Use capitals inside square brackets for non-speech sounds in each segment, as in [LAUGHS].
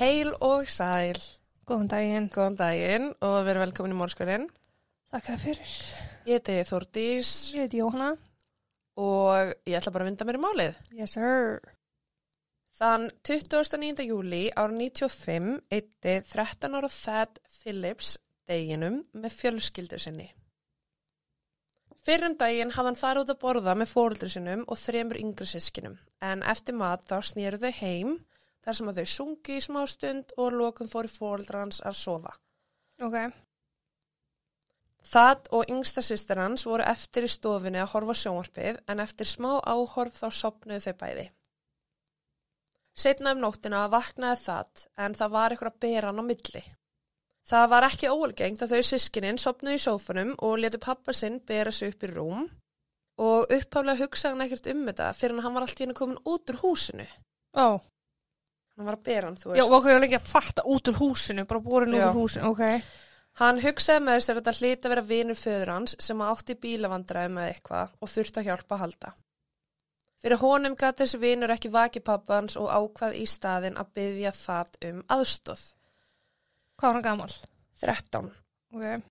Heil og sæl, Góðan daginn. góðan daginn og verið velkomin í mórskurinn. Þér fyrir. Ég heiti Þórdís Ég heiti Jóhanna. og ég ætla bara að vinda mér í málið. Yes sir. Þann 29. júli ára 95 eitti 13 ára Thad Phillips deginum með fjölskyldur sinni. Fyrir um daginn hafði hann farið út að borða með fóruldri sinum og þremur yngri sískinum en eftir mat þá snýru þau heim þar sem að þau sungi í smá stund og lokum fóri fóruldra hans að sofa. Ok. Það og yngsta sýstir hans voru eftir í stofinni að horfa sjónvarpið en eftir smá áhorf þá sopnuðu þau bæði. Setna um nóttina vaknaði það en það var eitthvað að bera hann á milli. Það var ekki óalgengt að þau sískininn sopnuðu í sófanum og letu pappa sinn bera sig upp í rúm og upphaflega hugsaði hann ekkert um þetta fyrir hann var allt í henni komin út úr húsinu. Ó. Hann var að bera hann, þú Já, veist. og okkur er ekki að fatta út úr húsinu, bara borin út Já. úr húsinu. Ok. Hann hugsaði með þess að þetta hlýta að vera vinur föður hans sem átti bílavandræði með eitthvað og þurfti að hjálpa að halda. Fyrir honum gæti þessi vinur ekki vaki pappans og ákvað í staðin að byggja það um aðstóð. Hvað var hann gammal? 13. Ok.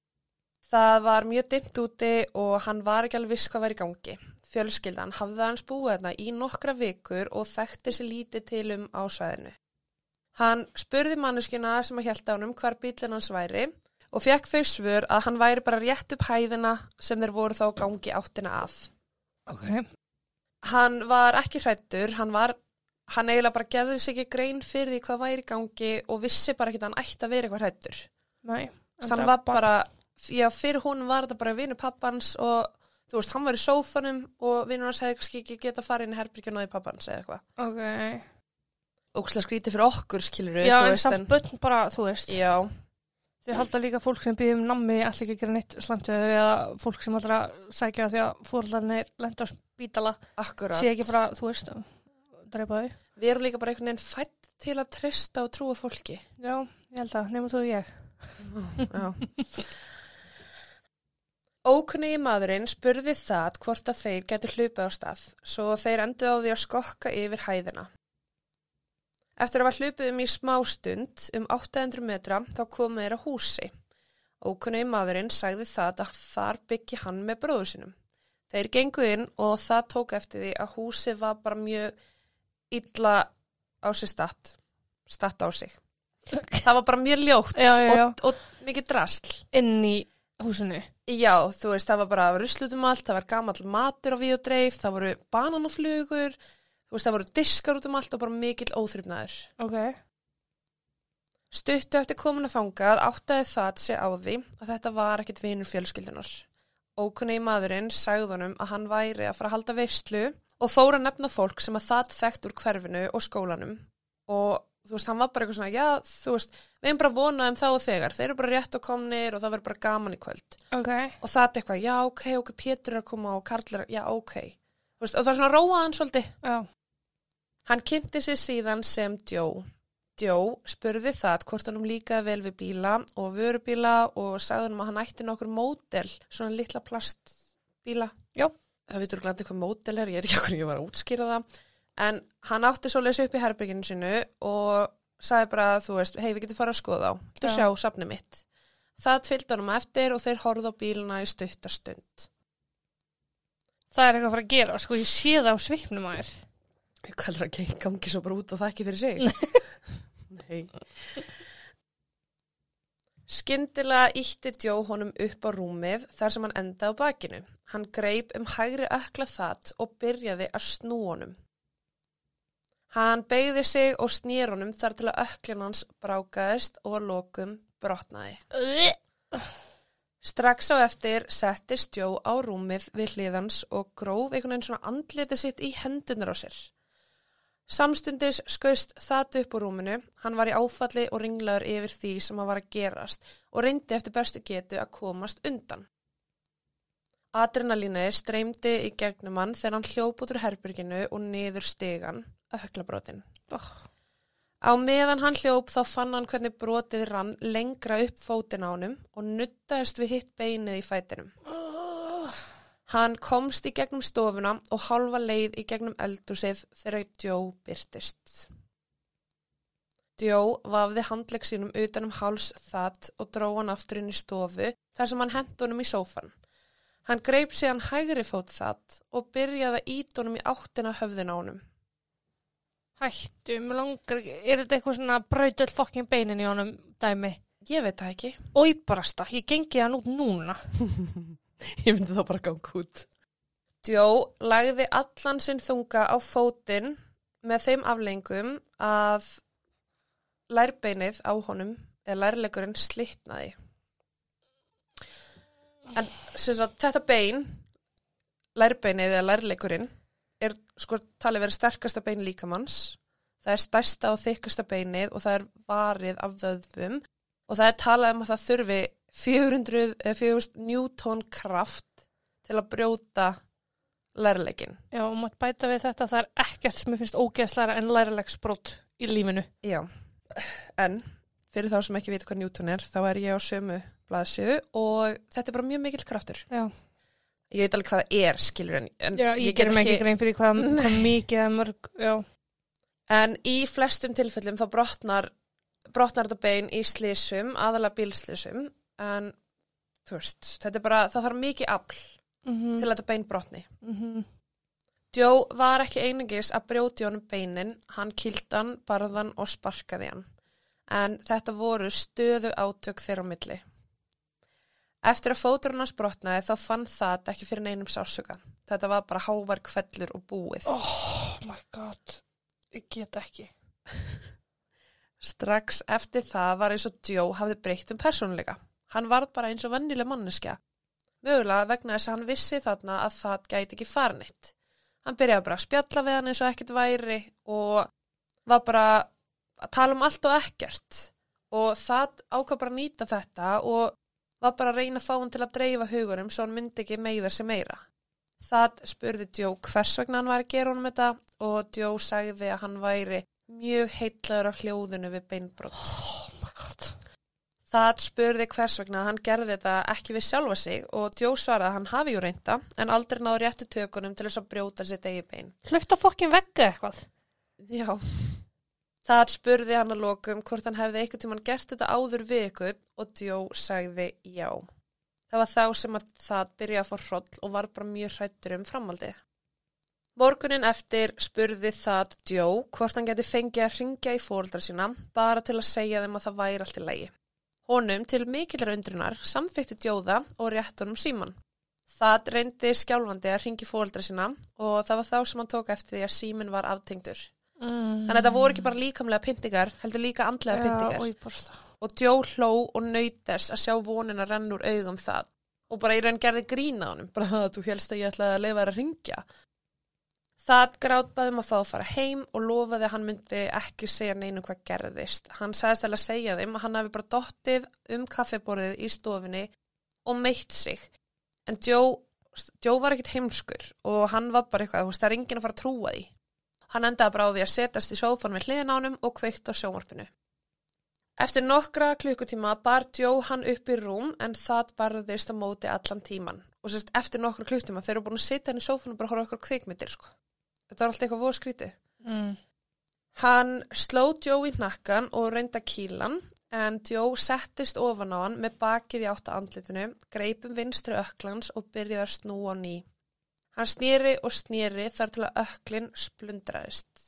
Það var mjög dimmt úti og hann var ekki alveg viss hvað var í gangi. Fjölskyldan hafði hans búið þarna í nokkra vikur og þekkti sér lítið til um á svæðinu. Hann spurði manneskina sem að hjælta honum hvar bílinn hans væri og fekk þau svör að hann væri bara rétt upp hæðina sem þeir voru þá gangi áttina að. Ok. Hann var ekki hrættur, hann var, hann eiginlega bara gerði sig ekki grein fyrir því hvað væri gangi og vissi bara ekki að hann ætti að vera eitthvað hrættur. Nei. Þannig hann var bara, já fyrir hún var þetta bara vinur pappans og þú veist, hann var í sófanum og vinur hans hefði kannski ekki geta farið inn í herbyrgjuna í pappans eða eitthvað. Ok. Ókslega skrítið fyrir okkur, skilur við, Já, en samt börn bara, þú veist. Já, Þau halda líka fólk sem býðum nammi allir ekki að gera neitt slantu eða fólk sem allra sækja því að fórhaldarnir lenda á spítala akkurat. sé ekki bara, þú veist, dreipa þau. Við erum líka bara einhvern veginn fætt til að treysta og trúa fólki. Já, ég held að, nema þú og ég. Já. Ókunni maðurinn spurði það hvort að þeir getur hlupið á stað, svo þeir endur á því að skokka yfir hæðina. Eftir að var hlupið um í smá stund, um 800 metra, þá komu þeir að húsi. Ókunni maðurinn sagði það að þar byggi hann með bróður sinum. Þeir gengu inn og það tók eftir því að húsið var bara mjög illa á sig statt, statt á sig. Það var bara mjög ljótt Já, já, já. Og, og mikið drasl. Inn í húsinu. Já, þú veist, það var bara ruslutum allt, það var gamall matur á við og dreif, það voru bananaflugur, þú veist, það voru diskar út um allt og bara mikill óþrifnaður. Ok. Stuttu eftir komin að þangað áttaði það sig á því að þetta var ekkit vinur fjölskyldunar. Ókunni maðurinn sagði honum að hann væri að fara að halda veistlu og fóra nefna fólk sem að það þekkt úr hverfinu og skólanum og þú veist, hann var bara eitthvað svona, já, þú veist, við erum bara vonað um þá og þegar, þeir eru bara rétt og komnir og það verður bara gaman í kvöld. Ok. og það er eitthvað, já ok, ok, Pétur er að koma og Karl er, já ok Þú veist, og það er svona róað hann svolítið Já. hann kynnti sér síðan sem Joe Joe spurði það hvort hann líkaði vel við bíla og vörubíla og sagði hann að hann ætti nokkur mótel svona litla plastbíla Já. það vitur glændi hvað mótel er, ég veit ekki hvernig ég var að útskýra það en hann átti svoleiðis upp í herbygginu sinu og sagði bara, þú veist, hei við getum fara að skoða á, þú Já. sjá safnið mitt það fylgdi honum eftir og þeir horfðu á bíluna í stuttastund Það er eitthvað að fara að gera, sko, ég sé það á svipnum að þér. Hvað er að gangi svo bara út og það ekki fyrir sig? [LAUGHS] Nei. Skyndilega ítti Joe honum upp á rúmið þar sem hann endaði á bakinu. Hann greip um hægri ökla það og byrjaði að snú honum. Hann beigði sig og snýr honum þar til að öklin hans brákaðist og lokum brotnaði. Strax á eftir settist Joe á rúmið við hliðans og gróf einhvern veginn svona andliti sitt í hendunar á sér. Samstundis skauðst það upp úr rúminu, hann var í áfalli og ringlaður yfir því sem að var að gerast og reyndi eftir bestu getu að komast undan. Adrenalíniði streymdi í gegnum hann þegar hann hljóp út úr herbyrginu og niður stegan, öklabrótin. Oh. Á meðan hann hljóp þá fann hann hvernig brotið rann lengra upp fótinn á honum og nuttaðist við hitt beinið í fætinum. Hann komst í gegnum stofuna og hálfa leið í gegnum eldúsið þegar Joe byrtist. Joe vafði handlegg sínum utanum háls það og dró hann aftur inn í stofu þar sem hann hendi honum í sófan. Hann greip síðan hægri fót það og byrjaði að ít honum í áttina höfðin á honum. Hættu, mér langar ekki, er þetta eitthvað svona brautöld fokkin beinin í honum dæmi? Ég veit það ekki. Og barasta, ég gengi hann út núna. [LAUGHS] Ég myndi þá bara ganga út. Joe lagði allan sinn þunga á fótinn með þeim aflengum að lærbeinið á honum eða lærleikurinn slitnaði. En sagt, þetta bein, lærbeinið eða lærleikurinn, er sko talið verið sterkasta bein líkamanns. Það er stærsta og þykasta beinið og það er varið af vöðvum og það er talað um að það þurfi 400 eða 400 newton kraft til að brjóta lærleikin. Já, og maður bæta við þetta, það er ekkert sem ég finnst ógeðslæra en læralegsbrot í lífinu. Já, en fyrir þá sem ekki vita hvað newton er, þá er ég á sömu blaðsjöðu og þetta er bara mjög mikill kraftur. Já, Ég veit alveg hvað það er, skilur en, en já ég, gerum ekki grein fyrir hvað, [LAUGHS] hvað mikið er mörg, já. En í flestum tilfellum þá brotnar, brotnar þetta bein í slísum, aðalega bílslísum, en þú veist, þetta er bara, það þarf mikið afl Mm til að þetta bein brotni. -hmm. Joe var ekki einungis að brjóti honum beinin, hann kildan, barðan og sparkaði hann. En þetta voru stöðu átök þeirra á milli. Eftir að fóturinn hans brotnaði þá fann það ekki fyrir neinum sásuga. Þetta var bara hávar kvellur og búið. Oh my god, ég get ekki. [LAUGHS] Strax eftir það var eins og Joe hafði breytt um persónuleika. Hann var bara eins og vennileg manneskja. Mögulega vegna þess að hann vissi þarna að það gæti ekki farnitt. Hann byrjaði bara að spjalla við hann eins og ekkert væri og var bara að tala um allt og ekkert. Og það ákvað bara að nýta þetta og var bara að reyna að fá hann til að dreifa hugurum svo hann myndi ekki meira sem meira. Það spurði Joe hvers vegna hann var að gera honum þetta og Joe sagði að hann væri mjög heitlaður af hljóðinu við beinbrott. Oh my god. Það spurði hvers vegna hann gerði þetta ekki við sjálfa sig og Joe svaraði að hann hafi jú reynda en aldrei náði réttu tökunum til þess að brjóta sitt eigi bein. Hlöfta fokkin vegga eitthvað. Já. Það spurði hann að lokum hvort hann hefði eitthvað tímann gert þetta áður við ykkur og Joe sagði já. Það var þá sem að það byrjaði að fór hroll og var bara mjög hrættur um framaldið. Morgunin eftir spurði það Joe hvort hann geti fengið að ringja í fóreldra sína bara til að segja þeim að það væri allt í lægi. Honum til mikillar undrunar samþykti Joe það og rétt honum síman. Það reyndi skjálfandi að ringi fóreldra sína og það var þá sem hann tók eftir því að símin var aftengdur. Mm. Þannig að þetta voru ekki bara líkamlega pyntingar, heldur líka andlega pyntingar. Já, og Joe hló og naut þess að sjá vonina renn úr augum það. Og bara í raun gerði grína honum, bara að þú helst að ég ætlaði að leifa þær að ringja. Það grátbaði um að fá að fara heim og lofaði að hann myndi ekki segja neinu hvað gerðist. Hann sagðist alveg að segja þeim að hann hafi bara dottið um kaffeborðið í stofinni og meitt sig. En Joe, Joe var ekkit heimskur og hann var bara eitthvað, þú veist, það er enginn að fara að trúa því. Hann endaði bara á því að setjast í sófan við hliðin á honum og kveikt á sjónvarpinu. Eftir nokkra klukkutíma bar Joe hann upp í rúm en það barðist að móti allan tíman. Og sérst, eftir nokkra klukkutíma þeir eru búin að sitja hann í sófan og bara horfa okkur kvikmyndir, sko. Þetta var alltaf eitthvað voða skrítið. Mm. Hann sló Joe í nakkan og reynda kílan en Joe settist ofan á hann með bakið í átta andlitinu, greipum vinstri öklans og byrjaði að snúa á ný. Hann snýri og snýri þar til að öklin splundraðist.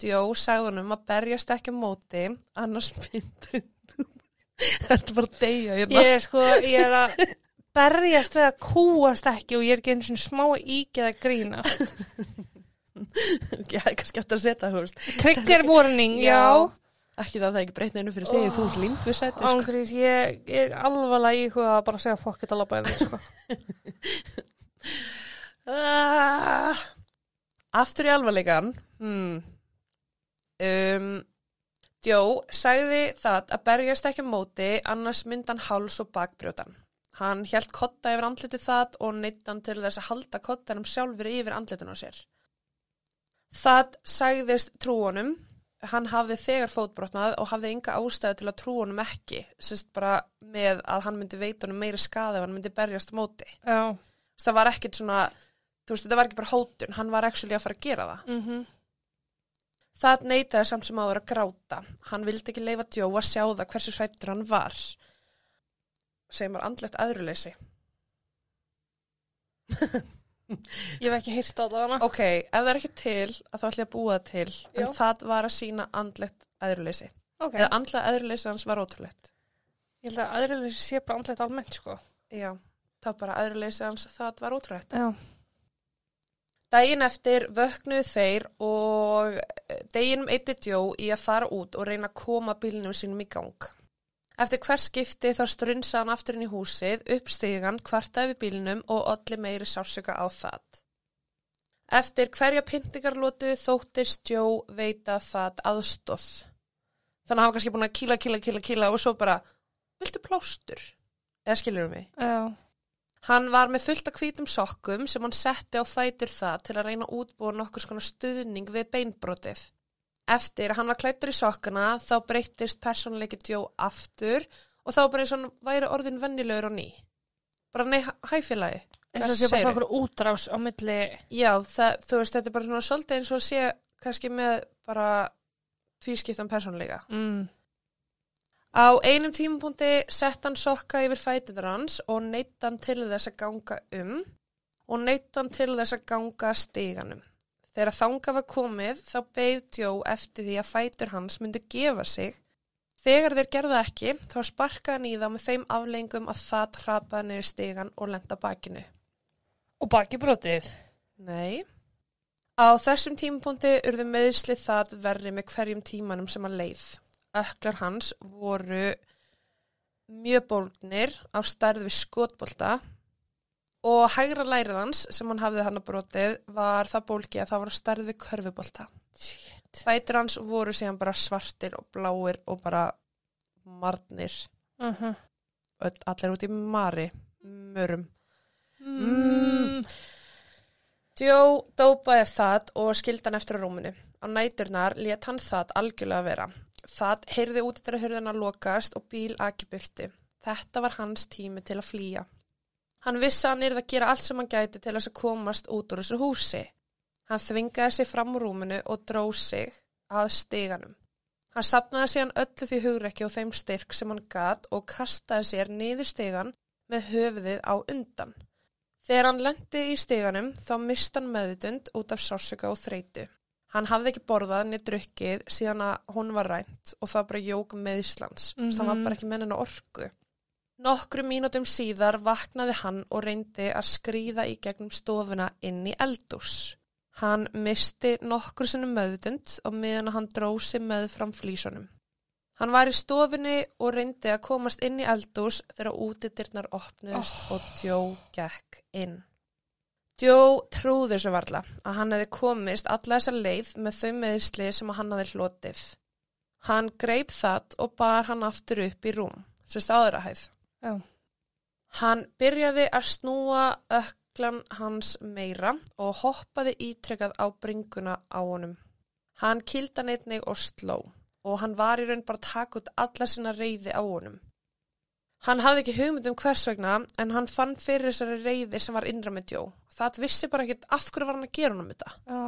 Joe sagði honum að berjast ekki á móti, annars myndi... Þetta er bara deyja hérna. Ég er sko, ég er að berjast að kúast ekki og ég er ekki einu svona smá ígeð að grína. Já, kannski eftir að setja, þú veist. Trigger warning, já. Ekki það að það ekki breytna einu fyrir þig, þú ert límt við sko. Ángrís, ég, ég er alvarlega í hvað að bara segja fokk þetta labba eða sko. [LAUGHS] Ah. Aftur í alvarleikan hmm. um, Joe sagði það að berjast ekki móti annars myndan háls og bakbrjótan hann hjælt kotta yfir andlitið það og neittan til þess að halda kottanum sjálfur yfir andlitun á sér það sagðist trúunum hann hafði þegar fótbrotnað og hafði enga ástæðu til að trúunum ekki sérst bara með að hann myndi veita honum meiri skadi ef hann myndi berjast móti Já. það var ekkit svona þú veist, þetta var ekki bara hótun, hann var actually að fara að gera það. Mm -hmm. Það neitaði samt sem áður að gráta. Hann vildi ekki leifa Joe að sjá það hversu hrættur hann var. Segir maður andlegt aðruleysi. Ég hef ekki hýrt á það hana. Ok, ef það er ekki til, þá ætla ég að búa það til. En Já. það var að sína andlegt aðruleysi. Ok. Eða andlega aðruleysi hans var ótrúlegt. Ég held að aðriðlega sé bara andlegt almennt, sko. Já, það bara aðruleysi hans, það var ótrúlegt. Já. Dægin eftir vöknuðu þeir og eh, deginum eitti Joe í að fara út og reyna að koma bílnum sínum í gang. Eftir hver skipti þá strunsa hann aftur inn í húsið, uppstígan, kvartaði við bílnum og allir meiri sársöka á það. Eftir hverja pyntingarlótu þóttist Joe veita það aðstóð. Þannig að hann var kannski búin að kýla, kýla, kýla, kýla og svo bara, viltu plástur? Eða skilur mig? Já. Hann var með fullt af hvítum sokkum sem hann setti á fætur það til að reyna að útbúa nokkur skona stuðning við beinbrotið. Eftir að hann var klættur í sokkana þá breyttist persónuleiki Joe aftur og þá bara eins og hann væri orðin vennilegur og ný. Bara nei, hæfélagi. eins og sé bara okkur útrás á milli Já, það, þú veist, þetta er bara svona svolítið eins og sé kannski með bara tvískiptan persónuleika. mm. Á einum tímapunkti sett hann sokka yfir fætunar hans og neitt hann til þess að ganga um og neitt hann til þess að ganga stíganum. Þegar þanga var komið þá beigð Joe eftir því að fætur hans myndi gefa sig. Þegar þeir gerða ekki þá sparkaði hann í það með þeim aflengum að það trapaði niður stígan og lenda bakinu. og baki brotið Nei. Á þessum tímapunkti urðu meðsli það verri með hverjum tímanum sem að leið. Öklar hans voru mjög bólgnir á stærð við skotbolta og hægra lærið hans sem hann hafði hann að brotið var það bólgi að það var á stærð við körfubolta. Shit. Fætur hans voru síðan bara svartir og bláir og bara marnir. Uh -huh. Öll, allir út í mari, mörum. mm. Joe dópaði það og skildi hann eftir á rúminu. Á næturnar let hann það algjörlega vera. Það heyrði út eftir að hurðina lokast og bíl aki burti. Þetta var hans tími til að flýja. Hann vissi að hann yrði að gera allt sem hann gæti til að komast út úr þessu húsi. Hann þvingaði sig fram úr rúminu og dróð sig að stiganum. Hann sapnaði síðan öllu því hugrekki og þeim styrk sem hann gat og kastaði sér niður stigan með höfuðið á undan. Þegar hann lendi í stiganum þá mist hann meðutund út af sársöka og þreytu. Hann hafði ekki borðað niður drukkið síðan að hún var rænt og það bara jók með Íslands. Mm -hmm. Það var Mhm. bara ekki mennina orku. Nokkru mínútum síðar vaknaði hann og reyndi að skrýða í gegnum stofuna inn í eldús. Hann misti nokkur sinnum meðutund og meðan að hann drósi með fram flýsunum. Hann var í stofunni og reyndi að komast inn í eldús þegar útidirnar opnuðust og Joe gekk inn. Joe trúði þessu varla að hann hefði komist alla þessa leið með þau meðsli sem hann hefði hlotið. Hann greip það og bar hann aftur upp í rúm, sérst áður að hæð. Já. Hann byrjaði að snúa öklan hans meira og hoppaði ítrekkað á bringuna á honum. Hann kildan einnig og sló og hann var í raun bara út alla sinna reyði á honum. Hann hafði ekki hugmynd um hvers vegna en hann fann fyrir þessari reyði sem var innra með Joe. Það vissi bara ekkert af hverju var hann að gera honum þetta. Já.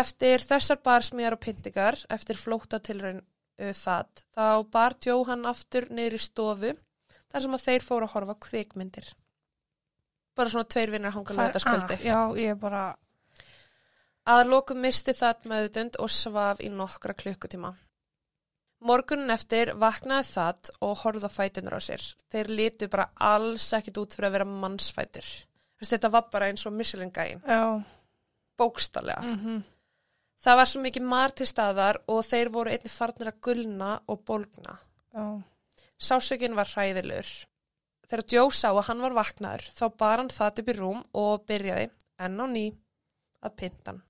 Eftir þessar barsmíðar og pyntingar, eftir flóta tilraun uh, það, þá bar Joe hann aftur niður í stofu þar sem að þeir fóru að horfa á kvikmyndir. Bara svona tveir vinnar hanga Hvað er lögataskvöldi. að? Já, ég er bara Að lokum misti það meðutund og svaf í nokkra klukkutíma. Morgunin eftir vaknaði það og horfði á fætunur á sér. Þeir litu bara alls ekkit út fyrir að vera mannsfætur. Þetta var bara eins og Michelin gæin, Já. bókstallega. Mm Það var svo mikið mar til staðar og þeir voru einnig farnir að gulna og bólgna. Já. Sásökin var hræðilegur. Þegar Joe sá að hann var vaknaður, þá bar hann það upp í rúm og byrjaði, enn á ný, að pynta hann.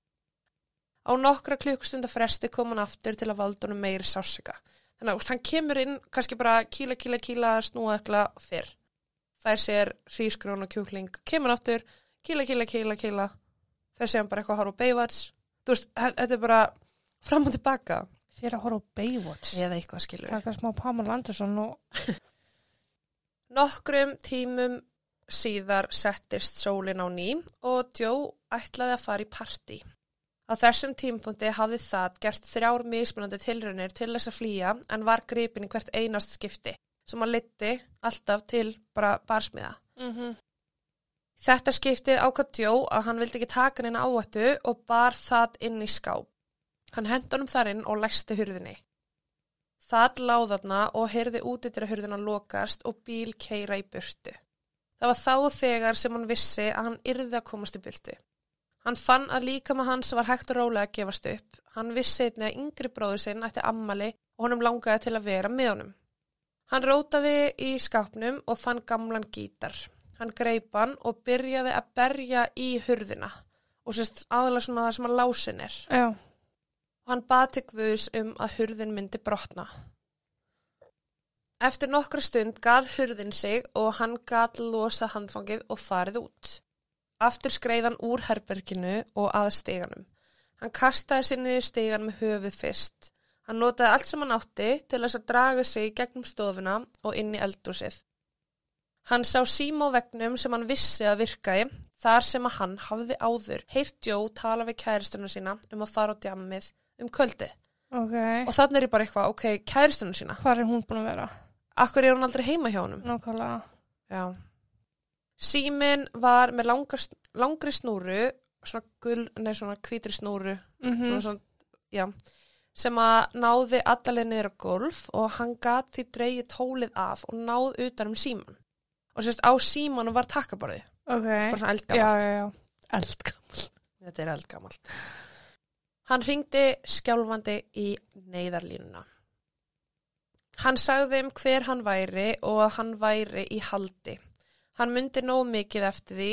Á nokkra klukkstunda fresti kom hann aftur til að valda honum meiri sásöka. Þannig að hann kemur inn, kannski bara kíla, kíla, kíla, snúa eitthvað fyrr. Fær sér hrísgrón og kjúkling, kemur aftur, kíla, kíla, kíla, kíla, fer sér hann bara eitthvað að horfa á Baywatch. Þú veist, þetta er bara fram og tilbaka. Fyrir að horfa á Baywatch. Eða eitthvað skilur. Taka smá Pamela Anderson og... [LAUGHS] Nokkrum tímum síðar settist sólin á ný og Joe ætlaði að fara í partí. Á þessum tímpunkti hafði það gert þrjár mismunandi tilraunir til þess að flýja en var gripin í hvert einast skipti sem hann liti alltaf til bara barsmiða. Mm -hmm. Þetta skiptið ákvæmt Jó að hann vildi ekki taka neina áhættu og bar það inn í skáp. Hann hendi honum þar inn og læsti hurðinni. Það láðarna og heyrði útitira hurðina lokast og bíl keira í burtu. Það var þá þegar sem hann vissi að hann yrði að komast í burtu. Hann fann að líka með hans var hægt og rólega að gefast upp. Hann vissi einnig að yngri bróður sinn ætti ammali og honum langaði til að vera með honum. Hann rótaði í skápnum og fann gamlan gítar. Hann greip hann og byrjaði að berja í hurðina og sérst aðalega svona það sem að lásin er. Já. Og hann bað til Guðs um að hurðin myndi brotna. Eftir nokkra stund gal hurðin sig og hann gat losa handfangið og farið út. Aftur skreið hann úr herberginu og að steganum. Hann kastaði sér niður stegan með höfuð fyrst. Hann notaði allt sem hann átti til þess að draga sig gegnum stofuna og inn í eldúsið. Hann sá sím á vegnum sem hann vissi að virkaði þar sem að hann hafði áður heyrt Jó tala við kæristunum sína um að fara á djammið um kvöldi. Ok. Og þannig er ég bara eitthvað, ok, kæristunum sína. Hvar er hún búin að vera? Akkur er hún aldrei heima hjá honum? Nákvæmlega. Já. Símin var með langar, langri snúru, svona gull, nei svona hvítri snúru, Mm svona, svona, já, sem að náði allaleg niður á golf og hann gat því dreigið tólið af og náð utan um síman. Og sérst á símanu var takkaborði, Ok. bara svona Já, eldgamalt. já, já. Eldgammal. Þetta er eldgamalt. Hann ringdi skjálfandi í neyðarlínuna. Hann sagði um hver hann væri og að hann væri í haldi. Hann myndi nóg mikið eftir því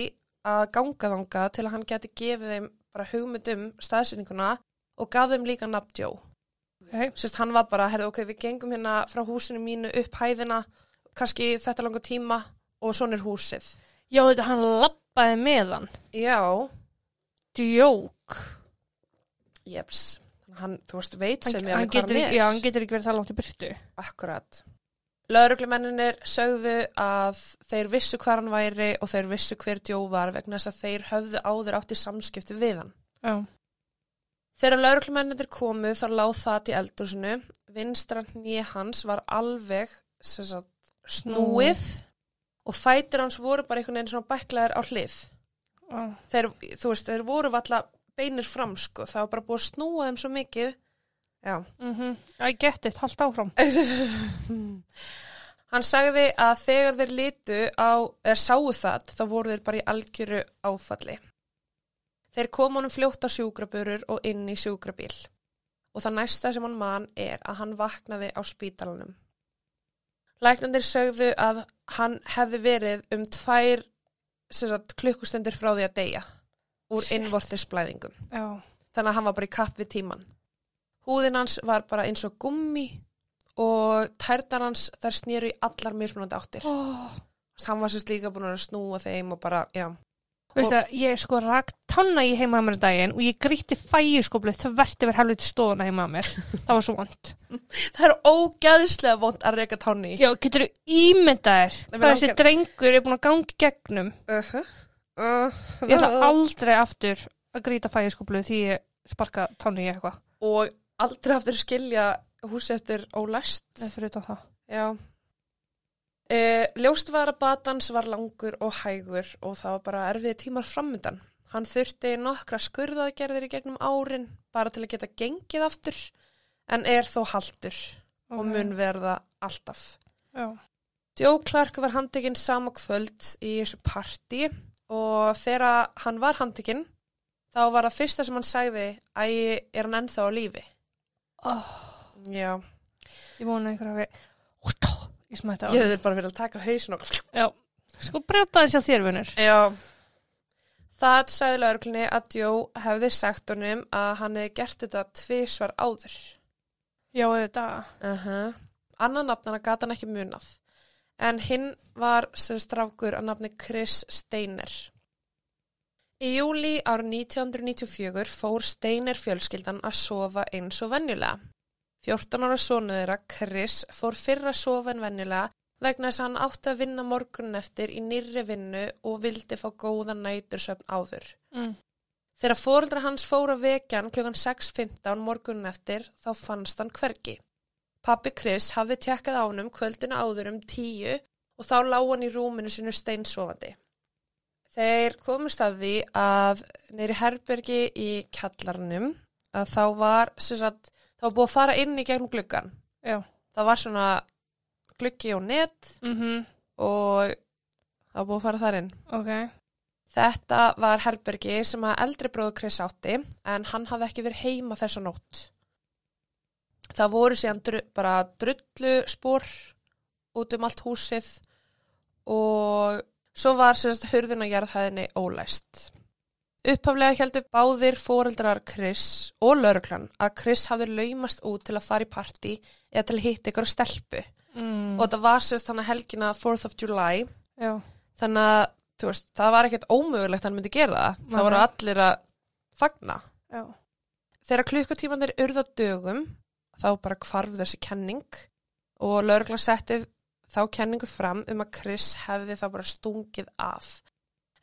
að ganga þanga til að hann geti gefið þeim bara hugmynd um staðsyninguna og gaf þeim líka nafndjó. Ok. Sérst hann var bara, herðu ok, við gengum hérna frá húsinu mínu upp hæðina, kannski þetta langa tíma og svona er húsið. Já, þetta hann lappaði með hann. Já, Djók. jeps. Hann, þú veist, veit Hann, sem ég hann, getur, hann er. já, hann getur ekki verið það langt í byrtu. Akkurat. Lauruglumenninir sögðu að þeir vissu hvar hann væri og þeir vissu hver djó var vegna þess að þeir höfðu áður átt í samskipti við hann. Já. Þegar lauruglumenninir komu þá láð það til eldúsinu. Vinstran nýja hans var alveg sagt, snúið og fætur hans voru bara einhvern veginn svona bæklaðir á hlið. Já. Þeir, veist, þeir voru valla beinir fram sko. Það var bara búið að snúa þeim svo mikið. Já. Mm I get it, haldt áfram. [LAUGHS] Hann sagði að þegar þeir litu á, eða sáu það, þá voru þeir bara í algjöru áfalli. Þeir kom honum fljótt á sjúkrabörur og inn í sjúkrabíl. Og það næsta sem hann man er að hann vaknaði á spítalanum. Læknandir sögðu að hann hefði verið um tvær sagt, klukkustundir frá því að deyja úr innvortisblæðingum. Þannig að hann var bara í kapp við tíman. Húðin hans var bara eins og gummi og tærnar hans þar snýru í allar mismunandi áttir. Oh. Hann var sérst líka búin að snúa þeim og bara, já. Veistu að ég sko rak tanna í heima að mér um daginn og ég gríti fægiskóplu þvert yfir helviti stóðuna heima að mér. [LAUGHS] Það var svo vant. Það er ógæðislega vond að reyka tánni. Já, getur þú ímyndaðir hvað þessi langar- drengur er búin að gangi gegnum. Uh -huh. uh, Ég ætla aldrei aftur að gríta fægiskóplu því ég sparka tannu í eitthvað. Og aldrei aftur skilja húsi eftir ólæst. Það fyrir utan það. Já. E, ljóst var langur og hægur og það var bara erfiði tímar framöndan. Hann þurfti nokkra skurðaðgerðir í gegnum árin bara til að geta gengið aftur en er þó haldur og Ok. mun verða alltaf. Já. Joe Clark var handtekinn sama kvöld í þessu partí og þegar hann var handtekinn þá var það fyrsta sem hann sagði að er hann ennþá á lífi. Oh, Já. ég vona einhver hafi... Ég smætti á. Ég hefði bara verið að taka hausin og Já. Sko brjóta þessi á þér, vinnur. Já. Það sagði lauruglunni að Joe hefði sagt honum að hann hefði gert þetta tvisvar áður. Já, þetta. Uh -huh. Annan nafnana gata hann ekki munað. En hinn var sem strákur að nafni Chris Steiner. Í júli árið 1994 fór Steiner fjölskyldan að sofa eins og venjulega. 14 ára sonu þeirra, Chris, fór fyrra að sofa en venjulega vegna þess að hann átti að vinna morgunin eftir í nýrri vinnu og vildi fá góðan nætursöfn áður. Mm. Þegar fóreldra hans fóru að vekjan klukkan 6.15 morgunin eftir þá fannst hann hvergi. Pappi Chris hafði tjekkað á honum kvöldina áður um tíu og þá lág hann í rúminu sinu steinsofandi. Þeir komust að því að neyri herbergi í kjallarnum að þá var, sagt, þá búið að fara inn í gegnum gluggan. Já. Það var svona gluggi og net Mm og það var búið að fara þar inn. Ok. Þetta var herbergi sem að eldri bróður Chris átti en hann hafði ekki verið heima þessa nótt. Það voru síðan dru, bara drullu spór út um allt húsið og svo var sérst hurðin að jarðhæðinni ólæst. Upphaflega heldur báðir foreldrar Chris og lauruklan að Chris hafði laumast út til að fara í partí eða til að hitta ykkur stelpu Mm. og þetta var sérst þannig helgina 4th of July Já. þannig að þú veist, það var ekkert ómögulegt að hann myndi gera það. Nei. Það voru allir að fagna. Já. Þegar klukkutímanir urða dögum, þá bara hvarf þessi kenning og lögregla settið þá kenningu fram um að Chris hefði þá bara stungið af.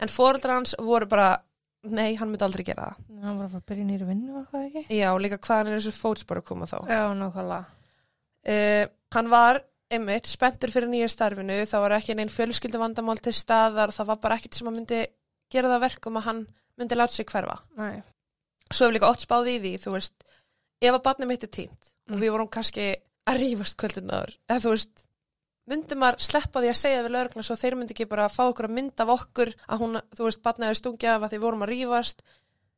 En fóreldrar hans voru bara, nei, hann myndi aldrei gera það. Hann var að fara að byrja nýri vinnu og hvað ekki? Já, líka hvaðan er þessu fótspor að koma þá? Já, nákvæmlega. Uh, hann var einmitt spenntur fyrir nýja starfinu, þá var ekki neinn fjölskyldu vandamál til staðar það var bara ekkert sem að myndi gera það verkum að hann myndi láta sig hverfa. Nei. Svo hefur líka oft spáð í því, þú veist, ef að barnið mitt er týnt Mm. og við vorum kannski að rífast kvöldinaður, eða þú veist, myndi maður sleppa því að segja við lögregna svo þeir myndi ekki bara fá okkur að mynda af okkur að hún, þú veist, barnið er stungið af að við vorum að rífast,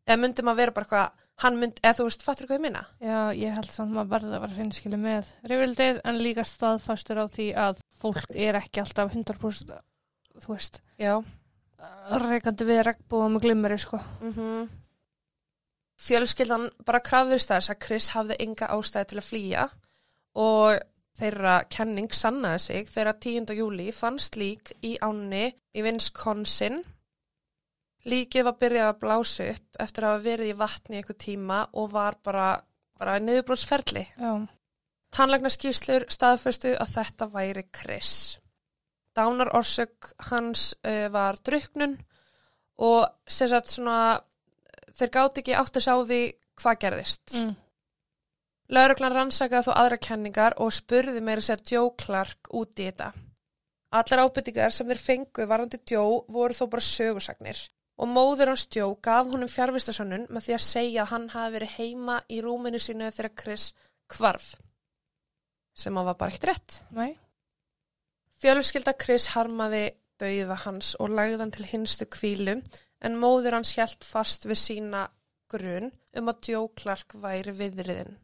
eða myndi maður vera bara hvað, hann myndi, eða þú veist, fattur hvað ég minna? Já, ég held samt maður verði að vera hreinskilu með reyfildið en líka staðfastur á því að fólk er ekki alltaf 100% þú veist, Já. reikandi við regnbúa með glimmeri sko. Mm Fjölskyldan bara krafðist þess að Chris hafði enga ástæði til að flýja og þeirra kenning sannaði sig þegar 10. júli fannst lík í ánni í Wisconsin. Líkið var byrjað að blása upp eftir að hafa verið í vatni eitthvað tíma og var bara, bara niðurbróðsferli. Já, Tannlæknaskíslur staðföstu að þetta væri Chris. Dánar orsök hans uh, var druknun og sem sagt svona þeir gáti ekki átt að sá því hvað gerðist. mm. Lauruglan rannsakaði þó aðra kenningar og spurði meira sér Joe Clark út í þetta. Allar ábyrtingar sem þeir fengu varandi Joe voru þó bara sögursagnir og móður hans Joe gaf honum fjárvistasönnun með því að segja að hann hafi verið heima í rúminu sínu þegar Chris kvarf sem að var bara ekkert rétt. Nei, Fjölskylda Chris harmaði dauða hans og lagði hann til hinstu kvílu en móður hans hjælt fast við sína grun um að Joe Clark væri viðriðin.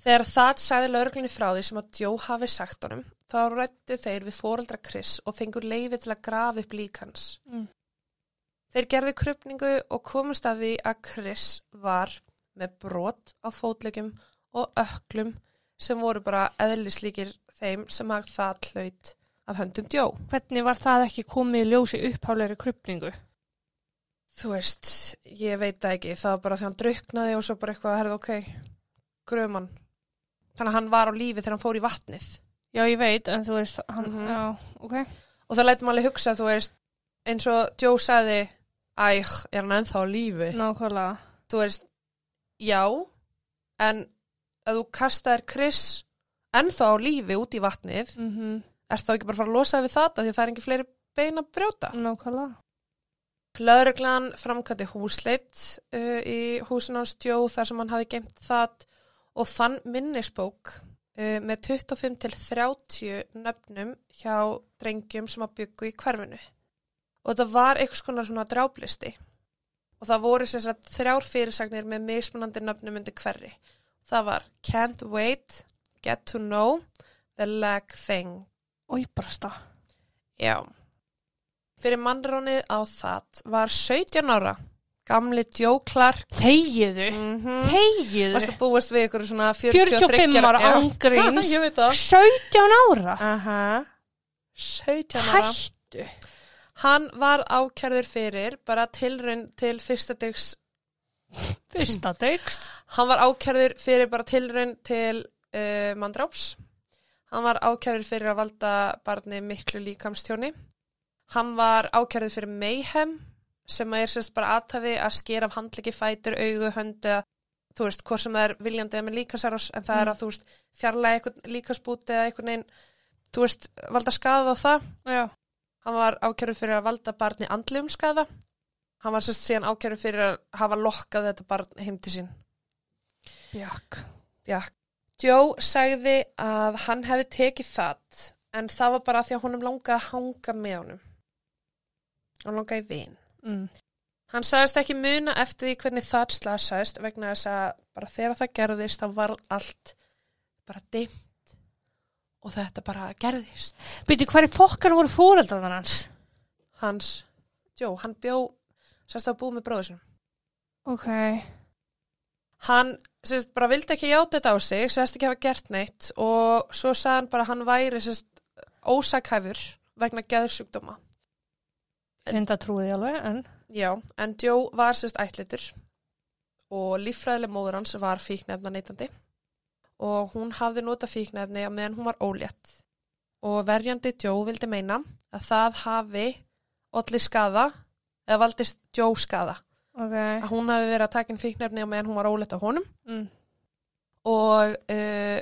Þegar það sagði lauruglunni frá því sem að Joe hafi sagt honum, þá rættu þeir við fóreldra Chris og fengur leifi til að grafa upp lík hans. Mm. Þeir gerði krupningu og komust að því að Chris var með brot á fótlegum og öklum sem voru bara eðlislíkir þeim sem að það hlaut af höndum Joe. hvernig var það ekki komið í ljósi uppháleiri krupningu? Þú veist, ég veit ekki, það var bara því hann druknaði og svo bara eitthvað, herði ok, gröfumann. Þannig að hann var á lífi þegar hann fór í vatnið. Já, ég veit, en þú veist, hann, Mhm. já, ok. Og það lætum alveg hugsa, þú veist, eins og Joe sagði, æg, er hann ennþá á lífi? Nákvæmlega. Þú veist, já, en að þú kastaðir Chris ennþá á lífi út í vatnið, Mm er þá ekki bara að fara að losa við þetta því að það er ekki fleiri bein að brjóta? Nákvæmlega. Lögreglan framkvæmdi húsleitt uh, í húsin hans Joe þar sem hann hafi geimt það og fann minnisbók uh, með 25 til 30 nöfnum hjá drengjum sem að byggu í hverfinu. Og það var einhvers konar svona dráblisti. Og það voru sagt þrjár fyrirsagnir með mismunandi nöfnum undir hverri. Það var Can't Wait, Get to Know, The Leg Thing. Bara stað. Já. Fyrir mannránið á það var 17 ára, gamli Clark. Þegiðu. Mm -hmm. Þegiðu. Varstu búist við ykkur svona 43 45 ára ángríns. [LAUGHS] Ég veit það. 17 ára. Aha. 17 ára. Hættu. Hann var ákærður fyrir bara tilraun til fyrsta dags. Fyrsta dags. Hann var ákærður fyrir bara tilraun til uh, mandráps. Hann var ákærður fyrir að valda barni miklu líkamstjóni. Hann var ákærður fyrir mayhem sem er sérst bara aðtafi að sker af handliki, fætur, augu, hönd eða þú veist, hvort sem það er viljandi eða með líkasarás en það er Mm. að þú veist, fjarlæga eitthvað líkasbúti eða einhvern veginn, þú veist, valda skaða á það. Já. Hann var ákjörður fyrir að valda barni andlegum skaða. Hann var sérst síðan ákjörður fyrir að hafa lokkað þetta barn heim til sín. Bjakk. Bjakk. Joe sagði að hann hefði tekið það en það var bara því að honum langaði að hanga með honum. Hann langaði í vin. Mm. Hann sagðist ekki muna eftir því hvernig það slasaðist vegna þess að bara þegar það gerðist þá var allt bara dimmt og þetta bara gerðist. Býti, hverju fokkar voru fóreldrarnar hans? Hans, Joe, hann bjó sérst að búið með bróður sinum. Ok. Hann sérst bara vildi ekki játa þetta á sig, sérst ekki hafa gert neitt og svo sagði hann bara að hann væri sérst ósakhæfur vegna geðursjúkdóma. Reynda trúið alveg, en... Já, en Joe var sérst ætlitur og líffræðileg móður hans var fíknefna neytandi og hún hafði nota fíknefni á meðan hún var ólétt og verjandi Joe vildi meina að það hafi allir skada eða valdist Joe skada Ok. að hún hafi verið að taka inn fíknefni á meðan hún var ólétt á honum Mm. og uh,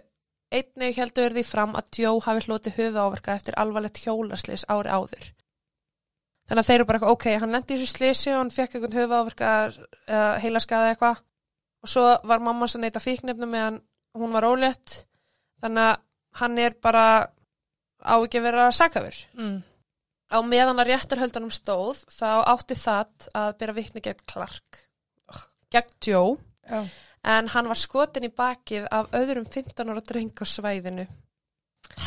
einnig heldur því fram að Joe hafi hlotið höfu áverka eftir alvarlegt hjólaslis ári áður. Þannig að þeir eru bara ok, hann lendi í þessu slisi og hann fekk einhvern höfu áverka uh, heilaskaði eitthvað og svo var mamma sem neyta fíknefnum meðan hún var ólétt þannig að hann er bara á ekki að vera sakafur. Mm. Á meðan að réttarhöldanum stóð þá átti það að byrja vitni gegn Clark, gegn Joe Já. en hann var skotin í bakið af öðrum 15 ára dreng á svæðinu.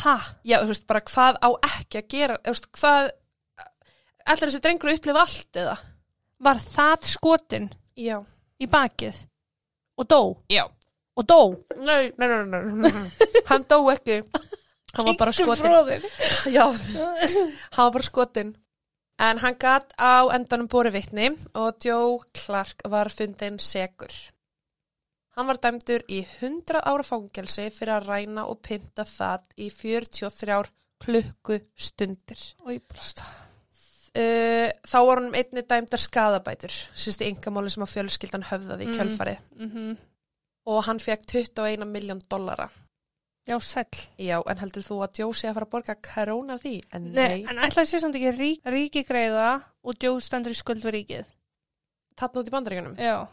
Ha? Já, þú veist, bara hvað á ekki að gera, þú veist, hvað, allir þessi drengur upplifa allt eða? Var það skotin Já. í bakið? Og dó? Já. Og dó? Nei, nei, nei, nei, nei. hann dó ekki, hann var bara skotin. Bróðir. [LAUGHS] Já, hann var bara skotin. En hann gatt á endanum bóri vitni og Joe Clark var fundin segur. Hann var dæmdur í 100 ára fangelsi fyrir að ræna og pynta það í 43 klukkustundir. Ói, blasta. Uh, þá var hann einni dæmdar skadabætur, sérst í yngamáli sem að fjölskyldan höfðaði í Mm. kjölfarið. Mm Og hann fekk 21 miljón dollara. Já, sæll. Já, en heldur þú að Joe sé að fara að borga krónu af því? En Nei, nei, en ætlaði sér samt ekki rík, ríki greiða og djóð stendur í skuld við ríkið. þarna út í bandaríkunum. Já.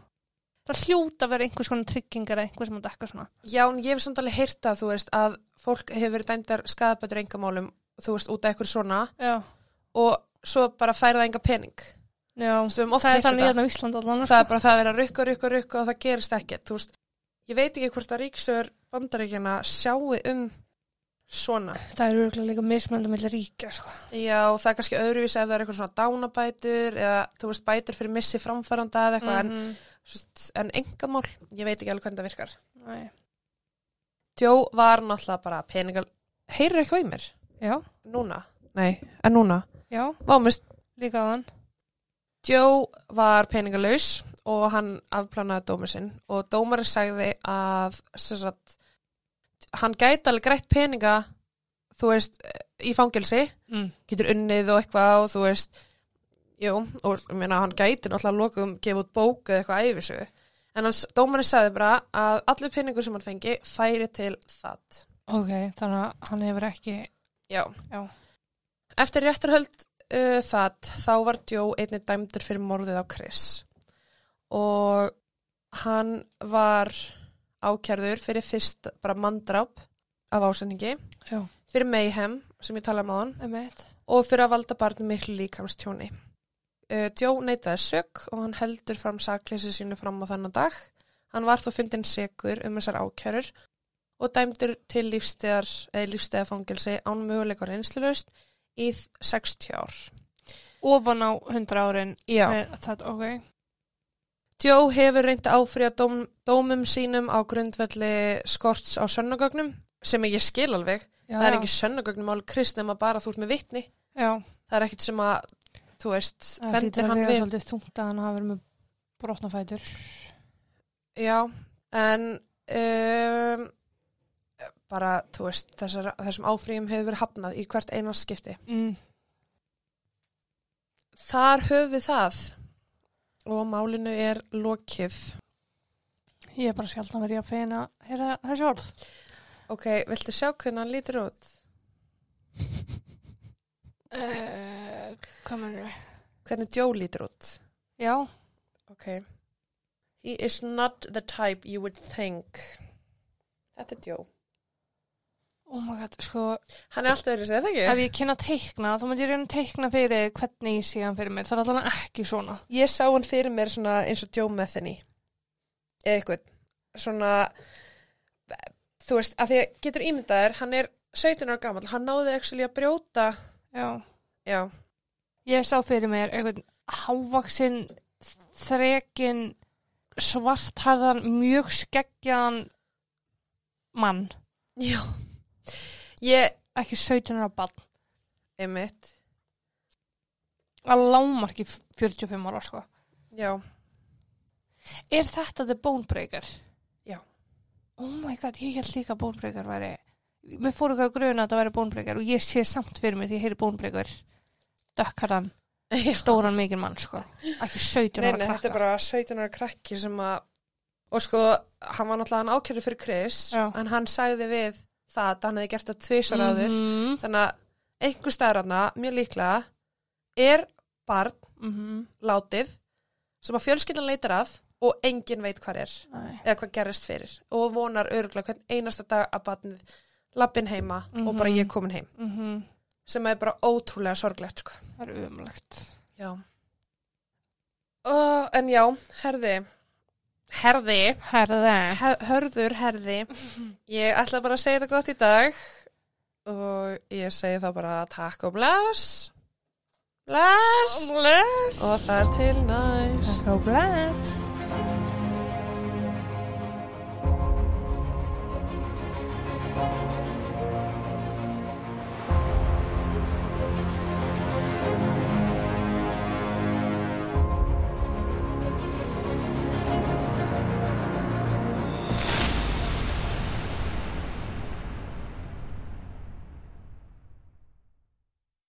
Það hljóta að vera einhvers konar tryggingar eða einhver sem að dekka svona. Já, en ég hef samt alveg heyrt að þú veist að fólk hefur verið dæmdar skadabætur engamálum, þú veist, út af eitthvað svona Já. og svo bara færa það enga pening. Já. Það er þannig hérna á Íslandi allan. Það er bara það að vera rukka, rukka, rukka og það gerist ekkert. Ég veit ekki hvort að ríksögur bandaríkjana sjáu um svona. Það er örgulega líka mismöndum með ríkja, sko. Já, það er kannski öðruvísi ef það er eitthvað svona dánabætur eða þú veist bætur fyrir missi framfæranda eða eitthvað en, Mhm. mm. en engamál, ég veit ekki alveg hvernig það virkar. Nei. Joe var náttúrulega bara peningal, heyrir eitthvað í mér? Já, Núna? Nei, en núna? Já, Vámist, líka á hann. Joe var peningalaus og hann afplanaði dómur sinn og dómari sagði að sagt, hann gæti alveg greitt peninga þú veist, í fangelsi Mm. getur unnið og eitthvað og þú veist jú, og ég meina hann gæti náttúrulega lokum gefa út bók eða eitthvað æfisögu en hans dómari sagði bara að allir peningur sem hann fengi færi til það Ok, þannig að hann hefur ekki... já, Já. Eftir réttarhöld uh, það, þá var Joe einnig dæmdur fyrir morðið á Chris og hann var ákjærður fyrir fyrst bara manndráp af ásendingi Já. fyrir mayhem sem ég talaði um á hann Emmett. og fyrir að valda barni miklu líkamstjóni. Uh, Joe neitaði sök og hann heldur fram sakleysi sínu fram á þannig dag. Hann var þó fundin segur um þessar ákjærur og dæmdur til lífstegar, eða lífstegafangelsi án möguleikar einslulaust í 60 ár. Ofan á 100 árin. Já. Það, ok. Joe hefur reyndi að áfrýja dóm, dómum sínum á grundvelli skorts á sönnagögnum sem ég skil alveg. Já, Það er ekki sönnagögnum áli krist nema bara þú ert með vitni. Já, Það er ekkit sem að, þú veist, það bendir hann við. svolítið þungt að hann hafa verið með brotnafætur. Já, en um, bara, veist, þessar, þessum áfrýjum hefur verið hafnað í hvert einast skipti. Mm. Þar höfum við það. og málinu er lokið. Ég er bara sjálfna verið að feina þessi orð. Ok, viltu sjá hvernig hann lítur út? [LAUGHS] Uh? Hvernig Joe lítur út? Já, Ok. He is not the type you would think. Þetta er Joe. Oh my god, sko, Hann er alltaf öðru sér, það ef ekki? ég kynna að teikna, þá myndi ég reyna að teikna fyrir hvernig ég sé hann fyrir mér. Það er allavega ekki svona. Ég sá hann fyrir mér svona eins og Joe Metheny. Eða eitthvað. Svona, þú veist, að því að getur ímyndaðir, hann er 17 ára gammal. Hann náði ekki að brjóta. Já. Já. Ég sá fyrir mér einhvern hávaksinn, þrekin, svartharðan, mjög skeggjan mann. Já. Ég, Ekki 17 ára bann. emitt. Að lámarki 45 ára, sko. Já. Er þetta The Bonebreaker? Já. Oh my god, ég held líka að Bonebreaker væri... Mér fór eitthvað að gruna að þetta væri Bonebreaker og ég sé samt fyrir mér því ég heyri Bonebreaker dökkarðan, [LAUGHS] Já. stóran mikinn mann, sko. Ekki 17 Nei, ára nei, krakka. þetta er bara 17 ára krakki sem að, og sko, hann var náttúrulega hann ákjörður fyrir Chris, Já. en hann sagði við það að hann hefði gert það tvisar áður, Mhm, þannig að einhver staðranna, mjög líklega, er barn mhm, látið sem að fjölskyldan leitar af og enginn veit hvað er, nei. eða hvað gerist fyrir, og vonar örgulega hvern einasta dag að barnið lappin heima og bara Mhm. ég komin heim, Mhm, sem er bara ótrúlega sorglegt, sko. Það er umlegt. Já. Uh, en já, herði, herði, herði. Her, hörður herði ég ætla bara að segja þetta gott í dag og ég segi þá bara takk og bless bless, og, bless. og þar til næst takk og bless